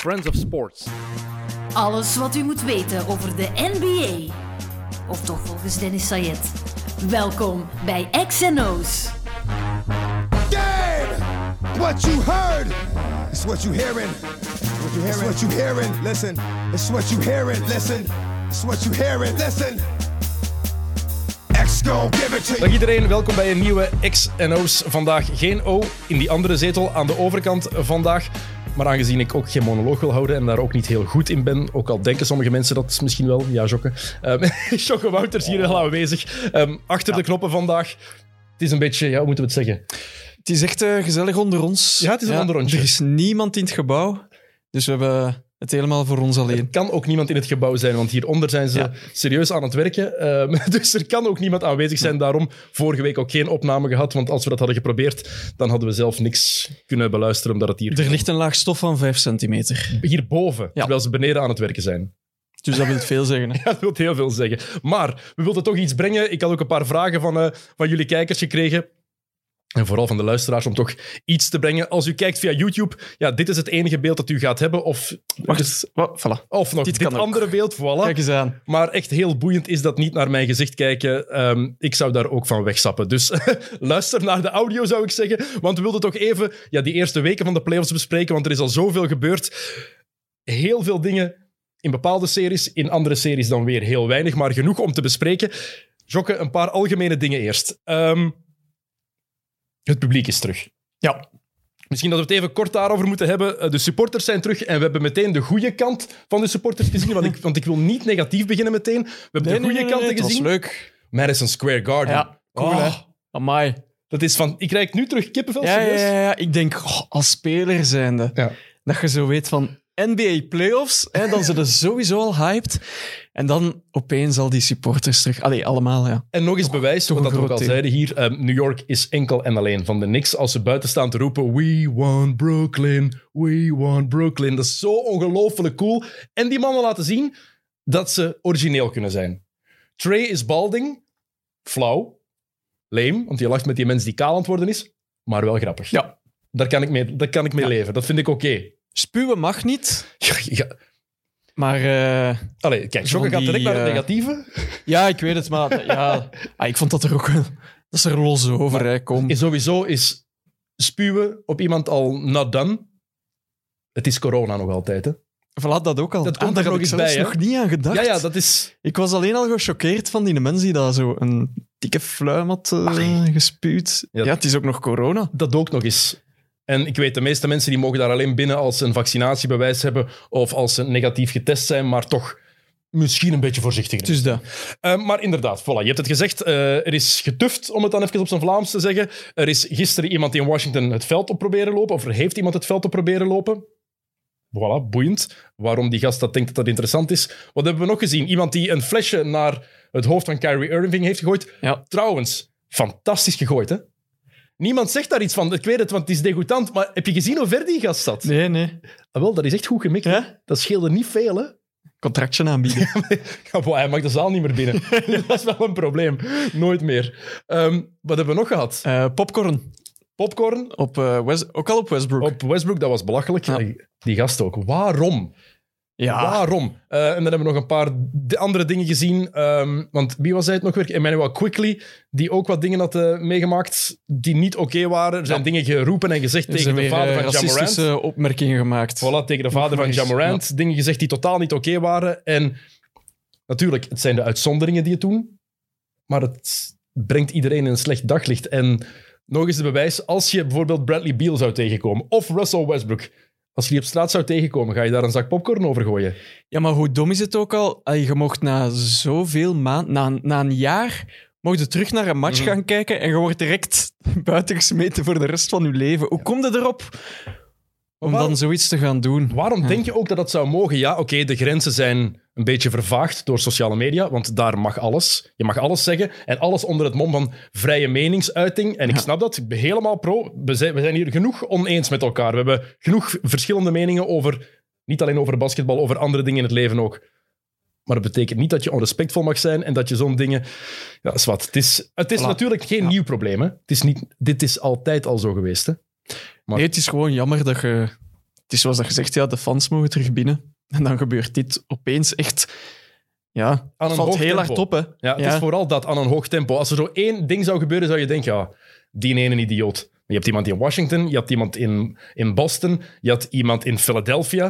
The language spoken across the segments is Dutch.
Friends of Sports. Alles wat u moet weten over de NBA. Of toch volgens Dennis Sayed. Welkom bij XNO's. Damn! What you heard is what you hearing. What you hearing? It's what you hearing. Listen. It's what you hearing. Listen. It's what you hearing. Listen. X gon' give it to you. Dag iedereen, welkom bij een nieuwe X&O's. Vandaag geen O in die andere zetel aan de overkant vandaag. Maar aangezien ik ook geen monoloog wil houden en daar ook niet heel goed in ben, ook al denken sommige mensen dat misschien wel, ja, Jokke. Um, Jokke Wouters hier heel aanwezig. Ehm, achter de knoppen vandaag. Het is een beetje, ja, hoe moeten we het zeggen? Het is echt eh, gezellig onder ons. Ja, het is een onderrondje. Er is niemand in het gebouw, dus we hebben het helemaal voor ons alleen. Er kan ook niemand in het gebouw zijn, want hieronder zijn ze Ja. serieus aan het werken. Ehm, dus er kan ook niemand aanwezig zijn. Daarom vorige week ook geen opname gehad, want als we dat hadden geprobeerd, dan hadden we zelf niks kunnen beluisteren, omdat het hier, Er ligt een laag stof van 5 centimeter. hierboven, terwijl ze beneden aan het werken zijn. Dus dat wil veel zeggen. Hè. Ja, dat wil heel veel zeggen. Maar we wilden toch iets brengen. Ik had ook een paar vragen van, eh, van jullie kijkers gekregen. En vooral van de luisteraars om toch iets te brengen. Als u kijkt via YouTube, ja, dit is het enige beeld dat u gaat hebben. Of, Wacht, wa- voilà. of nog Dit dit, kan ook. andere beeld, voilà. Kijk eens aan. Maar echt heel boeiend is dat niet naar mijn gezicht kijken. Ehm, ik zou daar ook van wegsappen. Dus luister naar de audio, zou ik zeggen. Want we wilden toch even ja, die eerste weken van de playoffs bespreken. Want er is al zoveel gebeurd. Heel veel dingen in bepaalde series. In andere series dan weer heel weinig. Maar genoeg om te bespreken. Jokke, een paar algemene dingen eerst. Ehm, het publiek is terug. Ja. Misschien dat we het even kort daarover moeten hebben. Eh, De supporters zijn terug en we hebben meteen de goede kant van de supporters gezien. Want ik, want ik wil niet negatief beginnen meteen. We hebben de goede kanten het was gezien. leuk. Madison Square Garden. Ja, cool Oh, hè. Amai. Dat is van... Ik krijg nu terug kippenvel, Ja, ja, ja, ja. Ik denk, oh, als speler zijnde, Ja. dat je zo weet van NBA playoffs, hè, dan zijn ze sowieso al hyped. En dan opeens al die supporters terug. Allee, allemaal, ja. En nog eens bewijs, toch wat we ook al zeiden hier. ehm, New York is enkel en alleen van de Knicks. Als ze buiten staan te roepen... We want Brooklyn, we want Brooklyn. Dat is zo ongelooflijk cool. En die mannen laten zien dat ze origineel kunnen zijn. Trey is balding. Flauw. Lame, want je lacht met die mens die kaal aan het worden is. Maar wel grappig. Ja. Daar kan ik mee, daar kan ik mee leven. Dat vind ik oké. Spuwen mag niet, Ja, ja. maar... eh, Allee, kijk, Jokke gaat direct naar het eh, negatieve. Ja, ik weet het, maar ja, ah, ik vond dat er ook wel... Dat is er los over, hè. Kom. Sowieso is spuwen op iemand al not done. Het is corona nog altijd, hè? Voilà, dat ook al. Dat komt Ah, er daar nog eens ik bij, hè? nog niet aan gedacht. Ja, ja, dat is... Ik was alleen al gechoqueerd van die mens die daar zo een dikke fluim had Allee. gespuwd. Ja. Ja. het is ook nog corona. Dat ook nog eens. En ik weet, de meeste mensen die mogen daar alleen binnen als ze een vaccinatiebewijs hebben of als ze negatief getest zijn, maar toch misschien een beetje voorzichtiger. Dus dat. Eh, maar inderdaad, voilà, je hebt het gezegd. eh, er is getuft, om het dan even op zijn Vlaams te zeggen. Er is gisteren iemand in Washington het veld op proberen lopen, of er heeft iemand het veld op proberen lopen. Voilà, boeiend. Waarom die gast dat denkt dat dat interessant is. Wat hebben we nog gezien? Iemand die een flesje naar het hoofd van Kyrie Irving heeft gegooid. Ja. Trouwens, fantastisch gegooid, hè? Niemand zegt daar iets van. Ik weet het, want het is degoutant. Maar heb je gezien hoe ver die gast zat? Nee, nee. Ah, wel, dat is echt goed gemikt. hè? Dat scheelde niet veel, hè? Contractje aanbieden. Ja, hij mag de zaal niet meer binnen. dat is wel een probleem. Nooit meer. Ehm, wat hebben we nog gehad? Eh, popcorn. Popcorn Op, eh, West, ook al op Westbrook. op Westbrook, dat was belachelijk. Ja. Die gast ook. Waarom? Ja. Waarom? Eh, en dan hebben we nog een paar andere dingen gezien. Ehm, want wie was hij het nog weer? Emmanuel Quickly, die ook wat dingen had eh, meegemaakt die niet oké waren. Er zijn Ja. dingen geroepen en gezegd tegen de vader eh, van Jamarant. racistische opmerkingen gemaakt. Voilà, tegen de vader van eens, Jamarant. Dingen gezegd die totaal niet oké waren. En natuurlijk, het zijn de uitzonderingen die het doen. Maar het brengt iedereen in een slecht daglicht. En nog eens de bewijs, als je bijvoorbeeld Bradley Beal zou tegenkomen, of Russell Westbrook, als je die op straat zou tegenkomen, ga je daar een zak popcorn over gooien? Ja, maar hoe dom is het ook al? Je mocht na zoveel maanden, na, na een jaar, mocht je terug naar een match Mhm. gaan kijken en je wordt direct buiten gesmeten voor de rest van je leven. Hoe kom je erop om waarom- dan zoiets te gaan doen? Waarom denk je ook dat dat zou mogen? Ja, oké, de grenzen zijn een beetje vervaagd door sociale media, want daar mag alles. Je mag alles zeggen en alles onder het mom van vrije meningsuiting. En ik Ja. snap dat, ik ben helemaal pro. We zijn, we zijn hier genoeg oneens met elkaar. We hebben genoeg verschillende meningen over, niet alleen over basketbal, over andere dingen in het leven ook. Maar dat betekent niet dat je onrespectvol mag zijn en dat je zo'n dingen... Ja, is wat. Het is, het is Voilà. natuurlijk geen Ja. nieuw probleem. Hè. Het is niet, dit is altijd al zo geweest. Hè. Maar- Nee, het is gewoon jammer dat je het is zoals dat gezegd, ja, de fans mogen terug binnen. En dan gebeurt dit opeens echt... Ja, Aan het een valt heel tempo. hard op, hè. Ja, het Ja. is vooral dat aan een hoog tempo. Als er zo één ding zou gebeuren, zou je denken, ja, die ene idioot. Je hebt iemand in Washington, je hebt iemand in, in Boston, je had iemand in Philadelphia,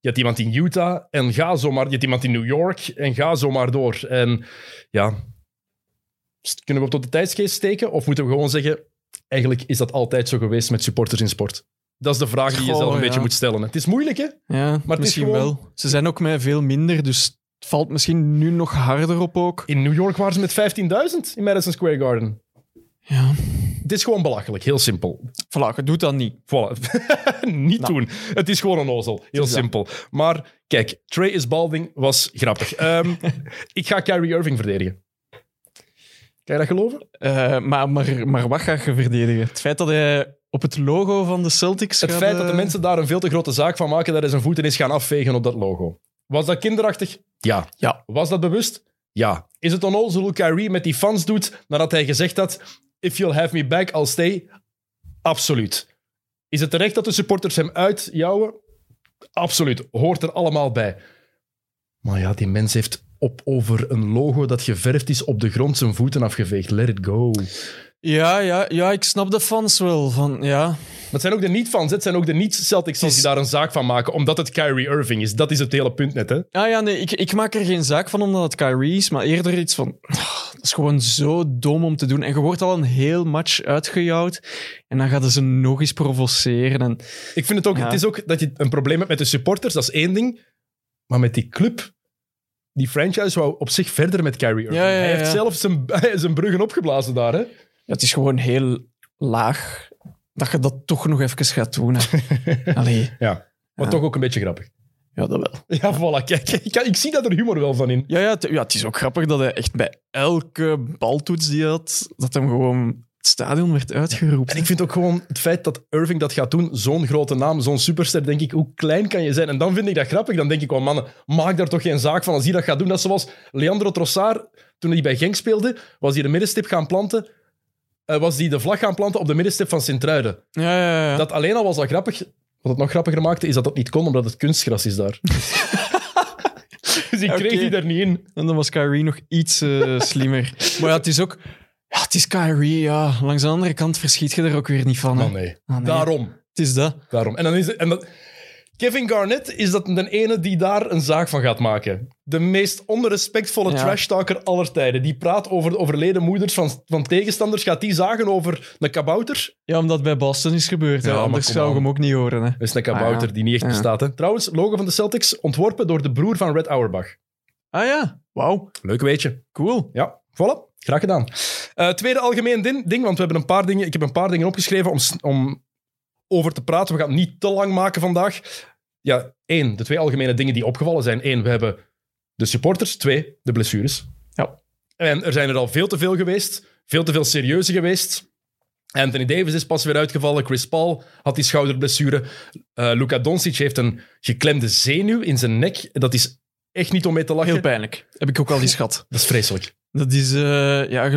je hebt iemand in Utah en ga zomaar. Je hebt iemand in New York en ga zomaar door. En ja, kunnen we op tot de tijdsgeest steken of moeten we gewoon zeggen, eigenlijk is dat altijd zo geweest met supporters in sport? Dat is de vraag die je zelf een ja. beetje moet stellen. Het is moeilijk, hè? Ja, is misschien gewoon- wel. Ze zijn ook met veel minder, dus het valt misschien nu nog harder op ook. In New York waren ze met 15.000 in Madison Square Garden. Ja. Het is gewoon belachelijk, heel simpel. Voilà, je doet dat niet. Voilà. Niet Nou. doen. Het is gewoon een ozel. Heel dat. simpel. Maar kijk, Trey is balding was grappig. Ehm, ik ga Kyrie Irving verdedigen. Kan je dat geloven? Eh, maar, maar, maar wat ga je verdedigen? Het feit dat hij op het logo van de Celtics Het feit dat de mensen daar een veel te grote zaak van maken dat hij zijn voeten is gaan afvegen op dat logo. Was dat kinderachtig? Ja. Ja. Was dat bewust? Ja. Is het onnozel hoe Kyrie met die fans doet nadat hij gezegd had if you'll have me back, I'll stay? Absoluut. Is het terecht dat de supporters hem uitjouwen? Absoluut. Hoort er allemaal bij. Maar ja, die mens heeft op over een logo dat geverfd is op de grond zijn voeten afgeveegd. Let it go. Ja, ja, ja, ik snap de fans wel. Van, ja. Maar het zijn ook de niet-fans, het zijn ook de niet-Celtics die daar een zaak van maken, omdat het Kyrie Irving is. Dat is het hele punt net, hè. Ah ja, nee, ik, ik maak er geen zaak van omdat het Kyrie is, maar eerder iets van... Dat is gewoon zo dom om te doen. En je wordt al een heel match uitgejouwd en dan gaan ze nog eens provoceren. En, Ik vind het ook, Ja. het is ook dat je een probleem hebt met de supporters, dat is één ding. Maar met die club, die franchise wou op zich verder met Kyrie Irving. Ja, ja, Hij heeft zelf zijn, zijn bruggen opgeblazen daar, hè. Het is gewoon heel laag dat je dat toch nog even gaat doen. Allee, Ja. Maar toch ook een beetje grappig. ja, dat wel. Ja, voilà, kijk. Ik, ik zie dat er humor wel van in. Ja, ja, het, ja, het is ook grappig dat hij echt bij elke baltoets die hij had, dat hem gewoon het stadion werd uitgeroepen. En ik vind ook gewoon het feit dat Irving dat gaat doen, zo'n grote naam, zo'n superster, denk ik, hoe klein kan je zijn? En dan vind ik dat grappig. Dan denk ik, oh mannen, maak daar toch geen zaak van als hij dat gaat doen. Dat is zoals Leandro Trossard, toen hij bij Genk speelde, was hij de middenstip gaan planten, eh, was hij de vlag gaan planten op de middenstip van Sint-Truiden. Ja, ja, ja. Dat alleen al was al grappig. Wat het nog grappiger maakte, is dat dat niet kon, omdat het kunstgras is daar. dus die kreeg hij er niet in. En dan was Kyrie nog iets eh, slimmer. Maar ja, het is ook... Ja, het is Kyrie, ja. Langs de andere kant verschiet je er ook weer niet van. hè. Maar nee. Ah, nee. Daarom. Het is dat. Daarom. En dan is het, en dat, Kevin Garnett is dat de ene die daar een zaak van gaat maken. De meest onrespectvolle Ja. trashtalker aller tijden. Die praat over de overleden moeders van, van tegenstanders. Gaat die zagen over een kabouter? Ja, omdat bij Boston is gebeurd. Ja, Anders zou je aan. hem ook niet horen. Hè. Dat is een kabouter Ah, ja. die niet echt Ja. bestaat. Hè. Trouwens, logo van de Celtics ontworpen door de broer van Red Auerbach. Ah ja, wauw. Leuk weetje. Cool. Ja, voilà. Graag gedaan. Eh, tweede algemeen din- ding, want we hebben een paar dingen, ik heb een paar dingen opgeschreven om, om over te praten. We gaan het niet te lang maken vandaag. Ja, één, de twee algemene dingen die opgevallen zijn. Eén, we hebben de supporters. Twee, de blessures. Ja. En er zijn er al veel te veel geweest. Veel te veel serieuze geweest. Anthony Davis is pas weer uitgevallen. Chris Paul had die schouderblessure. Eh Luka Doncic heeft een geklemde zenuw in zijn nek. Dat is echt niet om mee te lachen. Heel pijnlijk. Heb ik ook al eens gehad. Dat is vreselijk. Dat is, eh ja,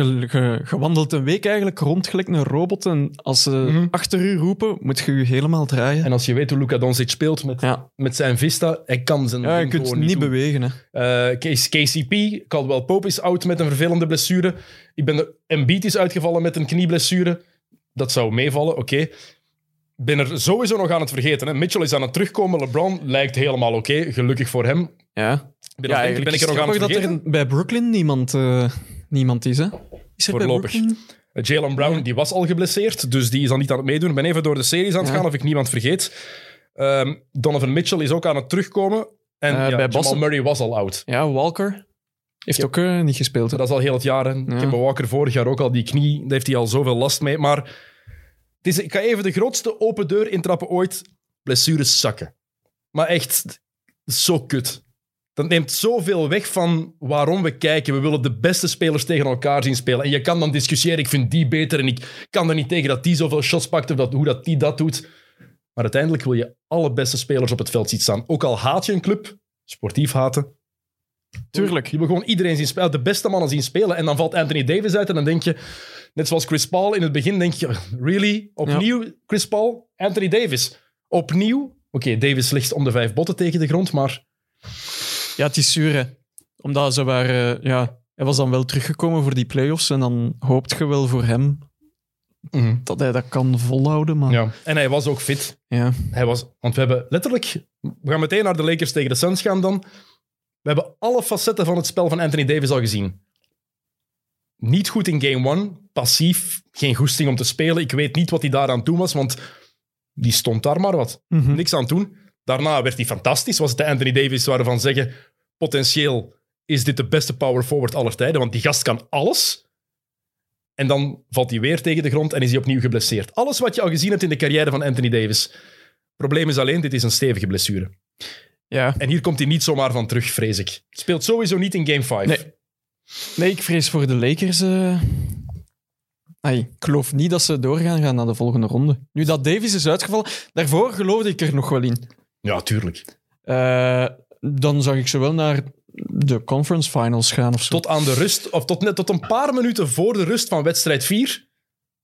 wandelt een week eigenlijk rond gelijk een robot. En als ze Mhm. achter u roepen, moet je je helemaal draaien. En als je weet hoe Luka Doncic speelt met, ja, met zijn Vista, hij kan zijn ja je kunt niet doen. bewegen. Hè. Eh, K- KCP, Caldwell Pope is oud met een vervelende blessure. Ik ben er, Embiid is uitgevallen met een knieblessure. Dat zou meevallen, oké. Ben er sowieso nog aan het vergeten. Hè. Mitchell is aan het terugkomen. LeBron lijkt helemaal oké. Gelukkig voor hem. Ja, Ben, ja ben ik er nog aan het dat er bij Brooklyn niemand, eh, niemand is. Hè? Is er Voorlopig. bij? Eh, Jalen Brown die was al geblesseerd, dus die is al niet aan het meedoen. Ik ben even door de series aan het gaan of ik niemand vergeet. Ehm, Donovan Mitchell is ook aan het terugkomen. En Eh, ja, bij Jamal Boston- Murray was al oud. Ja, Walker heeft ook niet gespeeld. hè. Dat is al heel het jaar. Ik heb bij Walker vorig jaar ook al die knie. Daar heeft hij al zoveel last mee. Maar het is, ik ga even de grootste open deur intrappen ooit. Blessures zakken. Maar echt, zo kut. Dat neemt zoveel weg van waarom we kijken. We willen de beste spelers tegen elkaar zien spelen. En je kan dan discussiëren, ik vind die beter en ik kan er niet tegen dat die zoveel shots pakt of dat, hoe dat die dat doet. Maar uiteindelijk wil je alle beste spelers op het veld zien staan. Ook al haat je een club, sportief haten, Tuurlijk. je wil gewoon iedereen zien spelen, de beste mannen zien spelen. En dan valt Anthony Davis uit en dan denk je, net zoals Chris Paul in het begin, denk je, really? Opnieuw Chris Paul, Anthony Davis. Opnieuw Oké, Davis ligt om de vijf botten tegen de grond, maar Ja, het is zuur, hè. Omdat ze waren... Ja, hij was dan wel teruggekomen voor die playoffs en dan hoopt je wel voor hem dat hij dat kan volhouden, maar... ja. En hij was ook fit. ja. Hij was, want we hebben letterlijk... We gaan meteen naar de Lakers tegen de Suns gaan dan. We hebben alle facetten van het spel van Anthony Davis al gezien. Niet goed in game one, passief, geen goesting om te spelen. Ik weet niet wat hij daaraan toe was, want die stond daar maar wat. Mhm. Niks aan doen. Daarna werd hij fantastisch. Was het de Anthony Davis waarvan zeggen, potentieel is dit de beste power forward aller tijden, want die gast kan alles. En dan valt hij weer tegen de grond en is hij opnieuw geblesseerd. Alles wat je al gezien hebt in de carrière van Anthony Davis. Probleem is alleen, dit is een stevige blessure. Ja. En hier komt hij niet zomaar van terug, vrees ik. Speelt sowieso niet in game 5. Nee. Nee, ik vrees voor de Lakers... eh. Ai, ik geloof niet dat ze doorgaan gaan naar de volgende ronde. Nu dat Davis is uitgevallen, daarvoor geloofde ik er nog wel in. Ja, tuurlijk. Eh, dan zag ik ze wel naar de conference finals gaan of zo. Tot aan de rust, of tot, net tot een paar minuten voor de rust van wedstrijd 4,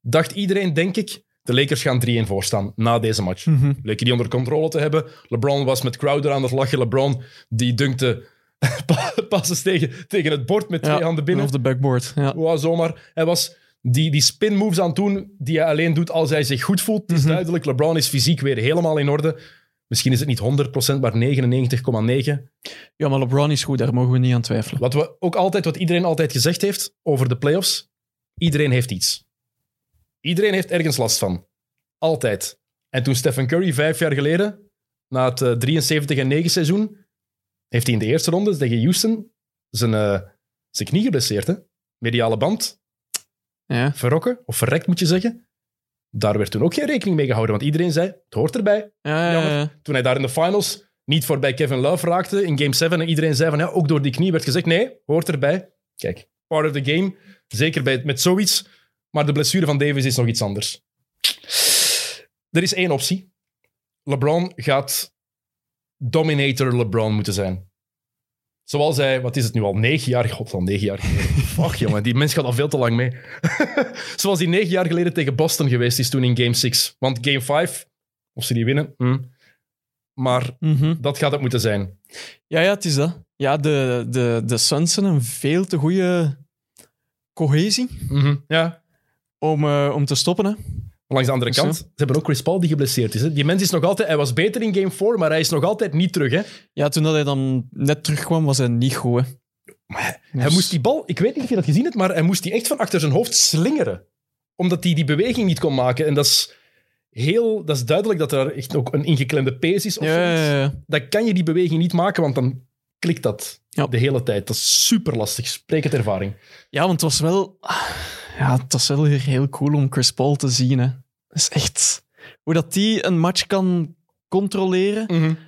dacht iedereen, denk ik, de Lakers gaan 3-1 voorstaan na deze match. Leken die onder controle te hebben. LeBron was met Crowder aan het lachen. LeBron die dunkte passes tegen, tegen het bord met twee handen binnen. Of de backboard. Ja. Wauw, zomaar. Hij was die, die spin moves aan het doen die hij alleen doet als hij zich goed voelt. Het is Mhm. duidelijk, LeBron is fysiek weer helemaal in orde. Misschien is het niet 100%, maar 99,9%. ja, maar LeBron is goed, daar mogen we niet aan twijfelen. Wat, we ook altijd, wat iedereen altijd gezegd heeft over de playoffs, iedereen heeft iets. Iedereen heeft ergens last van. Altijd. En toen Stephen Curry vijf jaar geleden, na het eh, 73 en 9 seizoen, heeft hij in de eerste ronde tegen Houston zijn, eh, zijn knie geblesseerd. Hè? Mediale band, Ja. verrokken, of verrekt moet je zeggen. Daar werd toen ook geen rekening mee gehouden, want iedereen zei, het hoort erbij. Ja, ja, Jammer. ja. Toen hij daar in de finals niet voorbij Kevin Love raakte in game 7 en iedereen zei van ja, ook door die knie werd gezegd, nee, hoort erbij. Kijk, part of the game, zeker bij, met zoiets. Maar de blessure van Davis is nog iets anders. Er is één optie. LeBron gaat dominator LeBron moeten zijn. Zoals hij, wat is het nu al, negen jaar... God, al negen jaar geleden. Fuck, jongen, die mens gaat al veel te lang mee. Zoals hij negen jaar geleden tegen Boston geweest is toen in game 6. Want game 5, of ze die winnen, hm. maar Mhm. dat gaat het moeten zijn. ja, ja, het is dat. Ja, de, de, de Suns hebben een veel te goede cohesie Ja. om, eh, om te stoppen. Hè. Langs de andere Dus kant, ze hebben ook Chris Paul die geblesseerd is. Hè. Die mens is nog altijd... Hij was beter in game 4, maar hij is nog altijd niet terug. Hè. Ja, toen dat hij dan net terugkwam, was hij niet goed. Hè. Hij Dus- moest die bal... Ik weet niet of je dat gezien hebt, maar hij moest die echt van achter zijn hoofd slingeren. Omdat hij die beweging niet kon maken. En dat is heel... Dat is duidelijk dat er echt ook een ingeklemde pees is of Ja, zoiets. ja, ja. Dan kan je die beweging niet maken, want dan klikt dat de hele tijd. Dat is super lastig. Spreek het ervaring. ja, want het was wel... Ja, het was wel weer heel cool om Chris Paul te zien. Hè. Is echt... Hoe dat die een match kan controleren.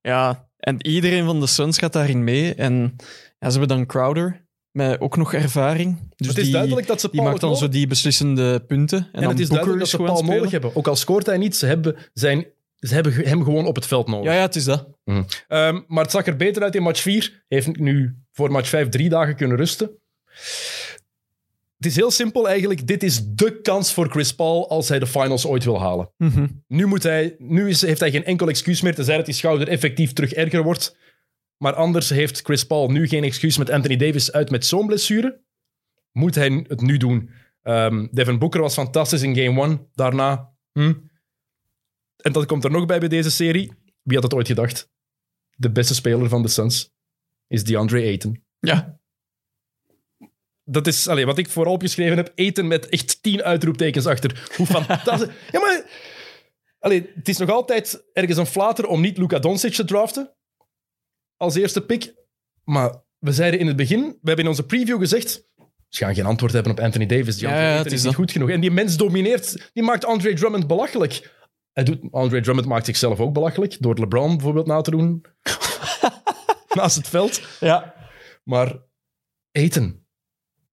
Ja, en iedereen van de Suns gaat daarin mee. En ja, ze hebben dan Crowder, met ook nog ervaring. Dus het is die, duidelijk dat ze die maakt dan zo die beslissende punten. En, En, dan het is Booker duidelijk dat ze Paul spelen. nodig hebben. Ook al scoort hij niet, ze hebben, zijn, ze hebben hem gewoon op het veld nodig. Ja, ja, het is dat. Ehm, maar het zag er beter uit in match 4. Heeft nu voor match 5 drie dagen kunnen rusten. Het is heel simpel eigenlijk. Dit is de kans voor Chris Paul als hij de finals ooit wil halen. Mhm. Nu, moet hij, nu is, heeft hij geen enkel excuus meer, tenzij dat die schouder effectief terug erger wordt. Maar anders heeft Chris Paul nu geen excuus met Anthony Davis uit met zo'n blessure. Moet hij het nu doen. Ehm, Devin Booker was fantastisch in game 1. Daarna... hm. En dat komt er nog bij bij deze serie. Wie had het ooit gedacht? De beste speler van de Suns is DeAndre Ayton. Ja. Dat is allee, wat ik vooral opgeschreven heb. Eten met echt tien uitroeptekens achter. Hoe fantastisch. ja, maar... Allee, het is nog altijd ergens een flater om niet Luka Doncic te draften. Als eerste pick. Maar we zeiden in het begin... We hebben in onze preview gezegd... Ze gaan geen antwoord hebben op Anthony Davis. Die Ja, ja, het is is niet goed genoeg. En die mens domineert. Die maakt Andre Drummond belachelijk. Hij doet, Andre Drummond maakt zichzelf ook belachelijk. Door LeBron bijvoorbeeld na te doen. Naast het veld. Ja. Maar eten.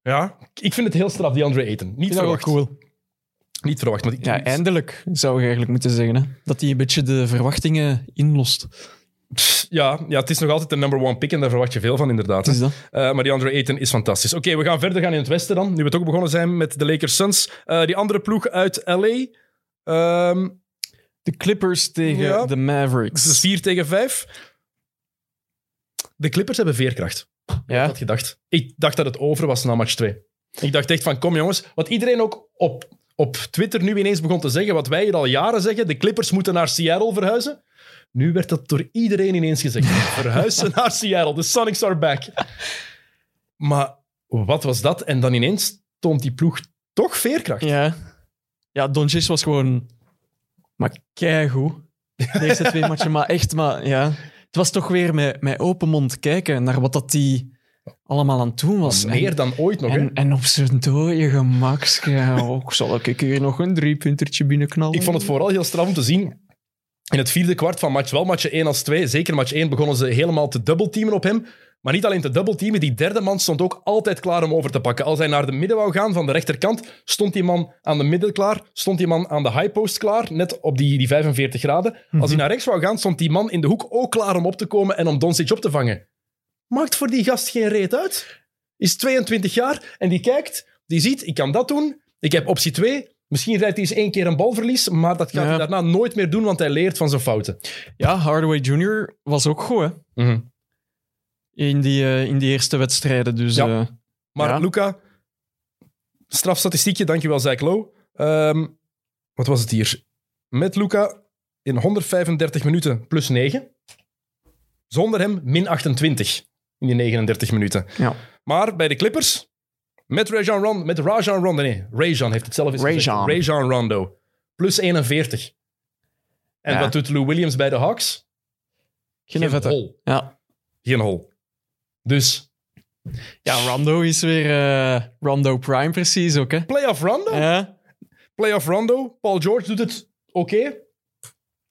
Ja, ik vind het heel straf, die Andre Eten. Niet Ik verwacht. cool. Niet verwacht. Maar ik- Ja, eindelijk zou je eigenlijk moeten zeggen. Hè? Dat hij een beetje de verwachtingen inlost. ja, ja, het is nog altijd de number one pick en daar verwacht je veel van, inderdaad. Is dat. Eh, maar die Andre Eten is fantastisch. Oké, we gaan verder gaan in het westen dan. Nu we toch begonnen zijn met de Lakers Suns. Eh, die andere ploeg uit LA. Ehm, De Clippers tegen Ja. de Mavericks. Het is 4 tegen 5. De Clippers hebben veerkracht. Ik ja. had gedacht. Ik dacht dat het over was na match 2. Ik dacht echt van, kom jongens. Wat iedereen ook op, op Twitter nu ineens begon te zeggen, wat wij hier al jaren zeggen, de Clippers moeten naar Seattle verhuizen. Nu werd dat door iedereen ineens gezegd. Verhuizen naar Seattle. De Sonics are back. Maar wat was dat? En dan ineens toont die ploeg toch veerkracht. Ja. Ja, Doncic was gewoon... Maar keigoed. De eerste twee matchen, maar echt, maar ja... Het was toch weer met, met open mond kijken naar wat dat die allemaal aan het doen was. Meer en, dan ooit nog. hè? en, en op zijn dode. Ja, ook zal ik hier nog een driepuntertje binnenknallen. Ik vond het vooral heel straf om te zien. In het vierde kwart van match, wel match 1 als 2, zeker match 1, begonnen ze helemaal te dubbelteamen op hem. Maar niet alleen te dubbelteamen, die derde man stond ook altijd klaar om over te pakken. Als hij naar de midden wou gaan van de rechterkant, stond die man aan de middel klaar, stond die man aan de high post klaar, net op die, die 45 graden. Als hij naar rechts wou gaan, stond die man in de hoek ook klaar om op te komen en om Doncic op te vangen. Maakt voor die gast geen reet uit. Is 22 jaar en die kijkt, die ziet, ik kan dat doen, ik heb optie 2. Misschien rijdt hij eens één keer een balverlies, maar dat gaat Ja. hij daarna nooit meer doen, want hij leert van zijn fouten. Ja, Hardaway Jr. was ook goed, hè. In die, eh, in die eerste wedstrijden. Dus Ja. eh, Maar Ja. Luca, strafstatistiekje, dankjewel Zach Lowe. Ehm, wat was het hier? Met Luca in 135 minuten plus 9. Zonder hem min 28 in die 39 minuten. ja. Maar bij de Clippers, met Rajon Rondo, met Rajon Rondo, nee, Rajon heeft het zelf eens gezegd. Rajon. Rajon Rondo, plus 41. En Ja. wat doet Lou Williams bij de Hawks? Geen vette. hol. Ja. Geen hol. Dus, ja, Rondo is weer eh, Rondo Prime precies ook, hè. playoff Rondo? Ja. Playoff Rondo. Paul George doet het oké.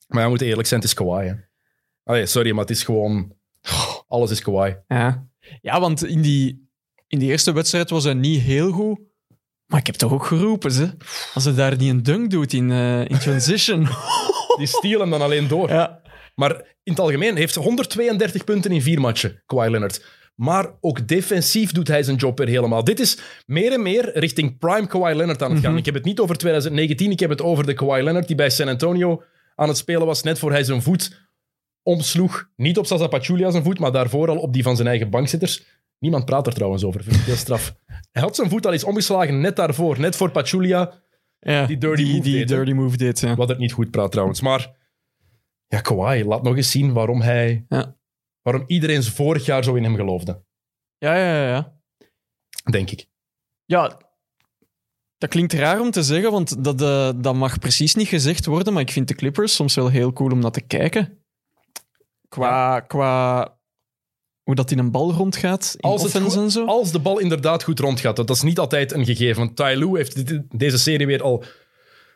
Maar ja, we moeten eerlijk zijn, het is Kawhi. Hè. Allee, sorry, maar het is gewoon... Alles is Kawhi. Ja, ja want in die, in die eerste wedstrijd was hij niet heel goed. Maar ik heb toch ook geroepen, ze. Als hij daar niet een dunk doet in, eh, in transition. Die steal hem dan alleen door. ja. Maar in het algemeen heeft hij 132 punten in vier matchen, Kawhi Leonard. Maar ook defensief doet hij zijn job weer helemaal. Dit is meer en meer richting prime Kawhi Leonard aan het gaan. Mhm. Ik heb het niet over 2019, ik heb het over de Kawhi Leonard die bij San Antonio aan het spelen was, net voor hij zijn voet omsloeg. Niet op Sasa Pachulia zijn voet, maar daarvoor al op die van zijn eigen bankzitters. Niemand praat er trouwens over, vind ik heel straf. Hij had zijn voet al eens omgeslagen net daarvoor, net voor Pachulia, ja. Die dirty die, move die deed, hè? dirty move deed, ja. wat het niet goed praat trouwens. Maar ja, Kawhi, laat nog eens zien waarom hij... Ja. Waarom iedereen vorig jaar zo in hem geloofde, Ja, ja, ja, ja. denk ik. Ja, dat klinkt raar om te zeggen, want dat, eh, dat mag precies niet gezegd worden. Maar ik vind de Clippers soms wel heel cool om naar te kijken. Qua, qua hoe dat in een bal rondgaat, in Als, offense goed- en zo. als de bal inderdaad goed rondgaat, dat is niet altijd een gegeven. Want Ty Lue heeft dit- deze serie weer al...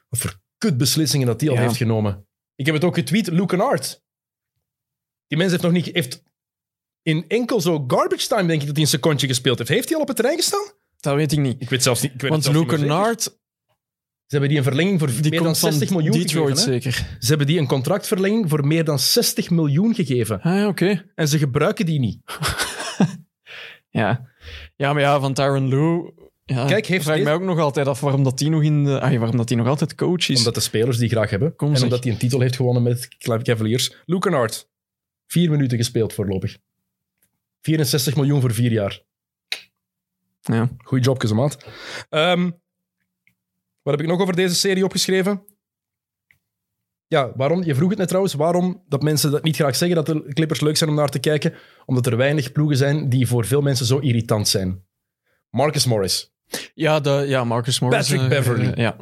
Wat voor kutbeslissingen dat hij al Ja. heeft genomen. Ik heb het ook getweet, Luke Kennard. Die mens heeft nog niet... Heeft in enkel zo garbage time, denk ik, dat hij een secondje gespeeld heeft. Heeft hij al op het terrein gestaan? Dat weet ik niet. Ik weet zelfs niet. Ik weet Want Luke. Nard, Ze hebben die een verlenging voor die meer dan komt van 60 miljoen Detroit gegeven. zeker. Ze hebben die een contractverlenging voor meer dan 60 miljoen gegeven. Ah, oké. En ze gebruiken die niet. Ja. ja, maar ja, van Tyron Lue... Ja, Kijk, heeft vraag ik mij ook nog altijd af waarom dat die nog in de, ah, waarom dat die nog altijd coach is. Omdat de spelers die graag hebben. Kom, en zeg. omdat hij een titel heeft gewonnen met Cavaliers. Luke Kennard. Vier minuten gespeeld voorlopig. 64 miljoen voor vier jaar. Ja. Goeie job, maat. Ehm, wat heb ik nog over deze serie opgeschreven? Ja, waarom? Je vroeg het net trouwens. Waarom dat mensen dat niet graag zeggen dat de Clippers leuk zijn om naar te kijken? Omdat er weinig ploegen zijn die voor veel mensen zo irritant zijn. Marcus Morris. Ja, de, ja, Marcus Morris. Patrick eh, Beverly. ja.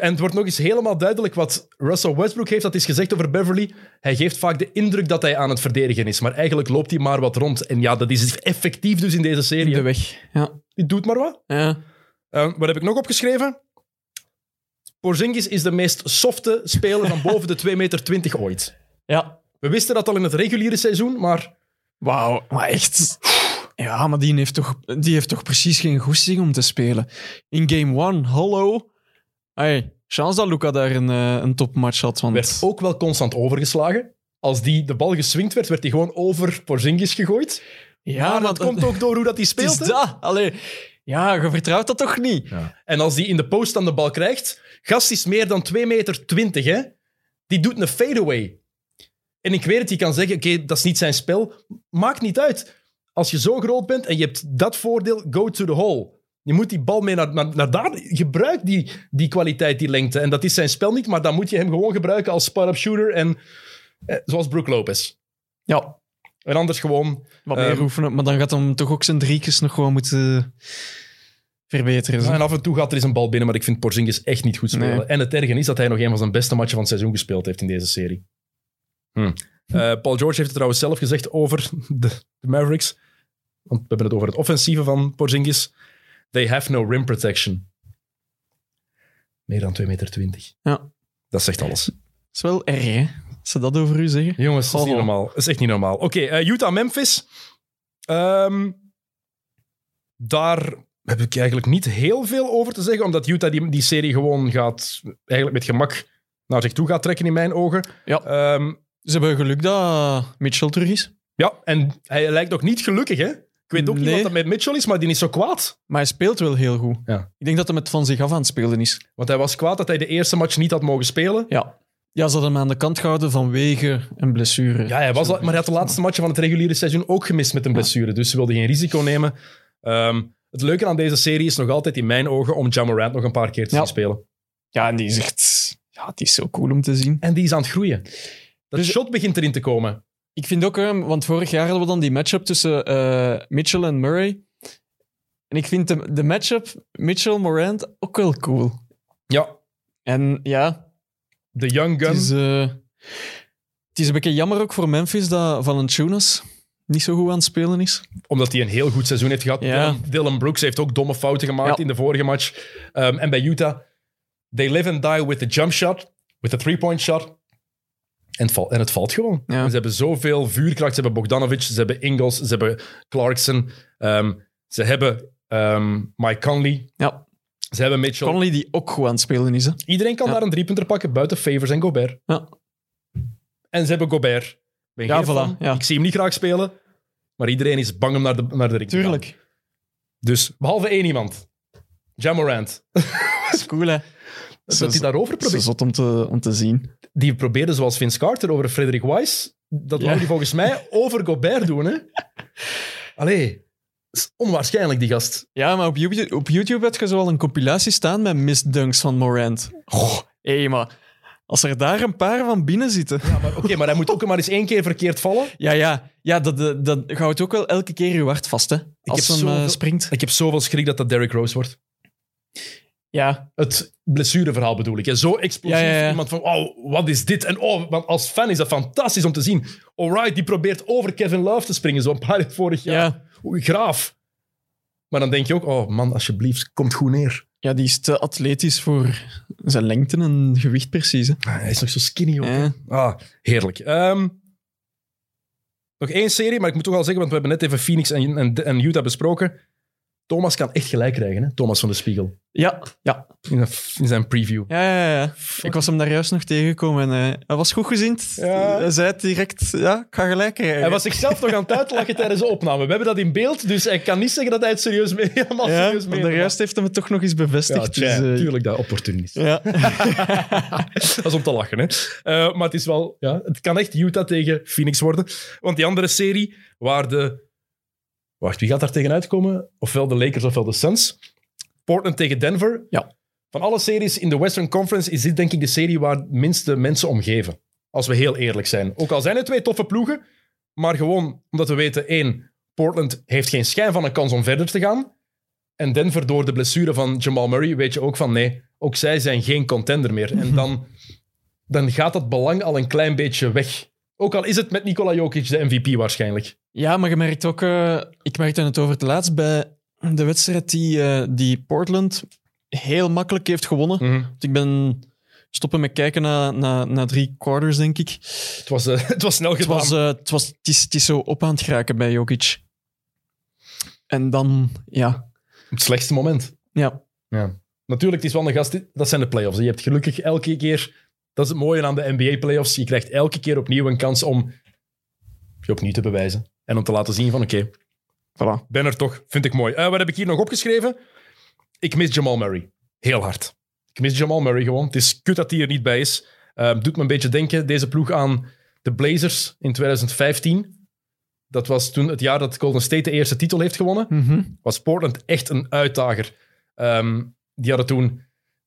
En het wordt nog eens helemaal duidelijk wat Russell Westbrook heeft dat is gezegd over Beverly. Hij geeft vaak de indruk dat hij aan het verdedigen is, maar eigenlijk loopt hij maar wat rond. En ja, dat is effectief dus in deze In serie. de weg. Ja. Die doet maar wat. ja. Eh, wat heb ik nog opgeschreven? Porzingis is de meest softe speler van boven de 2,20 meter ooit. Ja. We wisten dat al in het reguliere seizoen, maar Wauw, maar echt. Ja, maar die heeft, toch, die heeft toch precies geen goesting om te spelen. In game one, hallo. Hey, chance dat Luca daar een, eh, een topmatch had. Want... werd ook wel constant overgeslagen. Als die de bal geswingd werd, werd hij gewoon over Porzingis gegooid. ja, maar dat, komt ook door hoe dat hij Het is speelt. hè? dat. Allee, Ja, je vertrouwt dat toch niet? En als die in de post dan de bal krijgt, gast is meer dan 2 meter 20, hè? Die doet een fadeaway. En ik weet het, je kan zeggen, oké, dat is niet zijn spel. Maakt niet uit. Als je zo groot bent en je hebt dat voordeel, go to the hole. Je moet die bal mee naar, naar, naar daar. Gebruik die, die kwaliteit, die lengte. En dat is zijn spel niet, maar dan moet je hem gewoon gebruiken als spot-up shooter. En, eh, zoals Brook Lopez. Ja, En anders gewoon... wat meer Ehm, oefenen. Maar dan gaat hem toch ook zijn driekjes nog gewoon moeten verbeteren. zo. En af en toe gaat er eens een bal binnen, maar ik vind Porzingis echt niet goed spelen. Nee. En het erge is dat hij nog een van zijn beste matchen van het seizoen gespeeld heeft in deze serie. Hm. Eh, Paul George heeft het trouwens zelf gezegd over de, de Mavericks. Want we hebben het over het offensieve van Porzingis. They have no rim protection. Meer dan 2,20 meter. Ja. Dat zegt alles. Dat is wel erg, hè? Als ze dat over u zeggen. Jongens, dat is niet Oh. normaal. Dat is echt niet normaal. Oké, eh, Utah-Memphis. Ehm, daar heb ik eigenlijk niet heel veel over te zeggen, omdat Utah die, die serie gewoon gaat, eigenlijk met gemak naar zich toe gaat trekken in mijn ogen. Ja. Ehm, Ze hebben geluk dat Mitchell terug is. ja, en hij lijkt ook niet gelukkig, hè? Ik weet ook niet wat dat met Mitchell is, maar die is zo kwaad. Maar hij speelt wel heel goed. Ja. Ik denk dat hij met van zich af aan het spelen is. Want hij was kwaad dat hij de eerste match niet had mogen spelen. Ja. Ja, ze hadden hem aan de kant gehouden vanwege een blessure. Ja, hij was al, maar hij had de laatste matchen van het reguliere seizoen ook gemist met een blessure. Dus ze wilden geen risico nemen. Ehm, het leuke aan deze serie is nog altijd in mijn ogen om Ja Morant nog een paar keer te Ja. zien spelen. Ja, en die is echt... Ja, het is zo cool om te zien. En die is aan het groeien. Dat Dus- shot begint erin te komen. Ik vind ook, hè, want vorig jaar hadden we dan die matchup tussen eh, Mitchell en Murray. En ik vind de, de matchup Mitchell-Morant ook wel cool. Ja, En ja, de young gun. het is, eh, het is een beetje jammer ook voor Memphis dat Valanciunas niet zo goed aan het spelen is. Omdat hij een heel goed seizoen heeft gehad. Ja. Dylan, Brooks heeft ook domme fouten gemaakt Ja. in de vorige match. Ehm, en bij Utah, they live and die with the jump shot, with the three-point shot. En het, valt, en het valt gewoon. Ja. Ze hebben zoveel vuurkracht. Ze hebben Bogdanovic, ze hebben Ingles, ze hebben Clarkson. ehm, ze hebben ehm, Mike Conley. Ja, Ze hebben Mitchell. Conley die ook goed aan het spelen is. Hè. Iedereen kan Ja. daar een driepunter pakken buiten Favors en Gobert. Ja. En ze hebben Gobert. Ben Ja, voilà, ja. Ik zie hem niet graag spelen. Maar iedereen is bang om naar de, naar de ring te gaan. Tuurlijk. Dus, behalve één iemand. Jamorant. Dat is cool, hè. Dat hij daarover Dat is probeert. zot om te, om te zien. Die probeerde zoals Vince Carter over Frederik Weiss. Dat Ja. wou hij volgens mij over Gobert doen, hè. Allee. Dat is onwaarschijnlijk, die gast. Ja, maar op YouTube, op YouTube had je zo al een compilatie staan met misdunks van Morant. Goh, hé, maar als er daar een paar van binnen zitten... Ja, maar oké, maar hij moet ook maar eens één keer verkeerd vallen. Ja, ja, ja dat, dat, dat houdt ook wel elke keer je hart vast, hè. Als hem eh, zoveel- springt. Ik heb zoveel schrik dat dat Derrick Rose wordt. Ja, Het blessureverhaal bedoel ik. hè. Zo explosief. Ja, ja, ja. Iemand van, oh, wat is dit? En oh, want als fan is dat fantastisch om te zien. Alright, die probeert over Kevin Love te springen, zo'n paar jaar vorig jaar. Oei, graaf. Maar dan denk je ook, oh man, alsjeblieft, komt goed neer. ja, die is te atletisch voor zijn lengte en gewicht precies. Hè. Ah, hij is nog zo skinny ook. Ah, heerlijk. Ehm, nog één serie, maar ik moet toch wel zeggen, want we hebben net even Phoenix en, en, en Utah besproken. Thomas kan echt gelijk krijgen, hè? Thomas van de Spiegel. Ja, ja. In, zijn preview. Ja, ja, ja. Ik was hem daar juist nog tegengekomen en eh, hij was goed gezind. Ja. Hij zei het direct, ja, ik ga gelijk krijgen. Hij was zichzelf nog aan het uitlachen tijdens de opname. We hebben dat in beeld, dus hij kan niet zeggen dat hij het serieus mee, helemaal ja, serieus maar meent. daar juist heeft hem het toch nog eens Ja, bevestigd. tja, dus, eh, tuurlijk, dat opportunist. ja. dat is om te lachen, hè. Eh, maar het is wel... Ja, het kan echt Utah tegen Phoenix worden. Want die andere serie, waar de... Wacht, wie gaat daar tegenuit komen? Ofwel de Lakers, ofwel de Suns. Portland tegen Denver. Ja. Van alle series in de Western Conference is dit denk ik de serie waar het minste mensen om geven. Als we heel eerlijk zijn. Ook al zijn het twee toffe ploegen, maar gewoon omdat we weten, één, Portland heeft geen schijn van een kans om verder te gaan. En Denver, door de blessure van Jamal Murray, weet je ook van nee, ook zij zijn geen contender meer. En dan, dan gaat dat belang al een klein beetje weg. Ook al is het met Nikola Jokic de MVP waarschijnlijk. ja, maar je merkt ook... eh, ik merkte het over het laatst bij de wedstrijd die, eh, die Portland heel makkelijk heeft gewonnen. Want Ik ben stoppen met kijken na, na, na drie quarters, denk ik. Het, was, eh, het was snel Het, gedaan. was, eh, het, was, het, is, het is zo op aan het geraken bij Jokic. En dan, ja... Het slechtste moment. ja. Ja. Natuurlijk, het is wel een gast. Dat zijn de playoffs. Je hebt gelukkig elke keer. Dat is het mooie aan de NBA-playoffs. Je krijgt elke keer opnieuw een kans om je opnieuw te bewijzen. En om te laten zien van oké, Voilà. Ben er toch, vind ik mooi. Eh, wat heb ik hier nog opgeschreven? Ik mis Jamal Murray. Heel hard. Ik mis Jamal Murray gewoon. Het is kut dat hij er niet bij is. Eh, doet me een beetje denken, deze ploeg, aan de Blazers in 2015. Dat was toen het jaar dat Golden State de eerste titel heeft gewonnen. Mhm. Was Portland echt een uitdager. Ehm, die hadden toen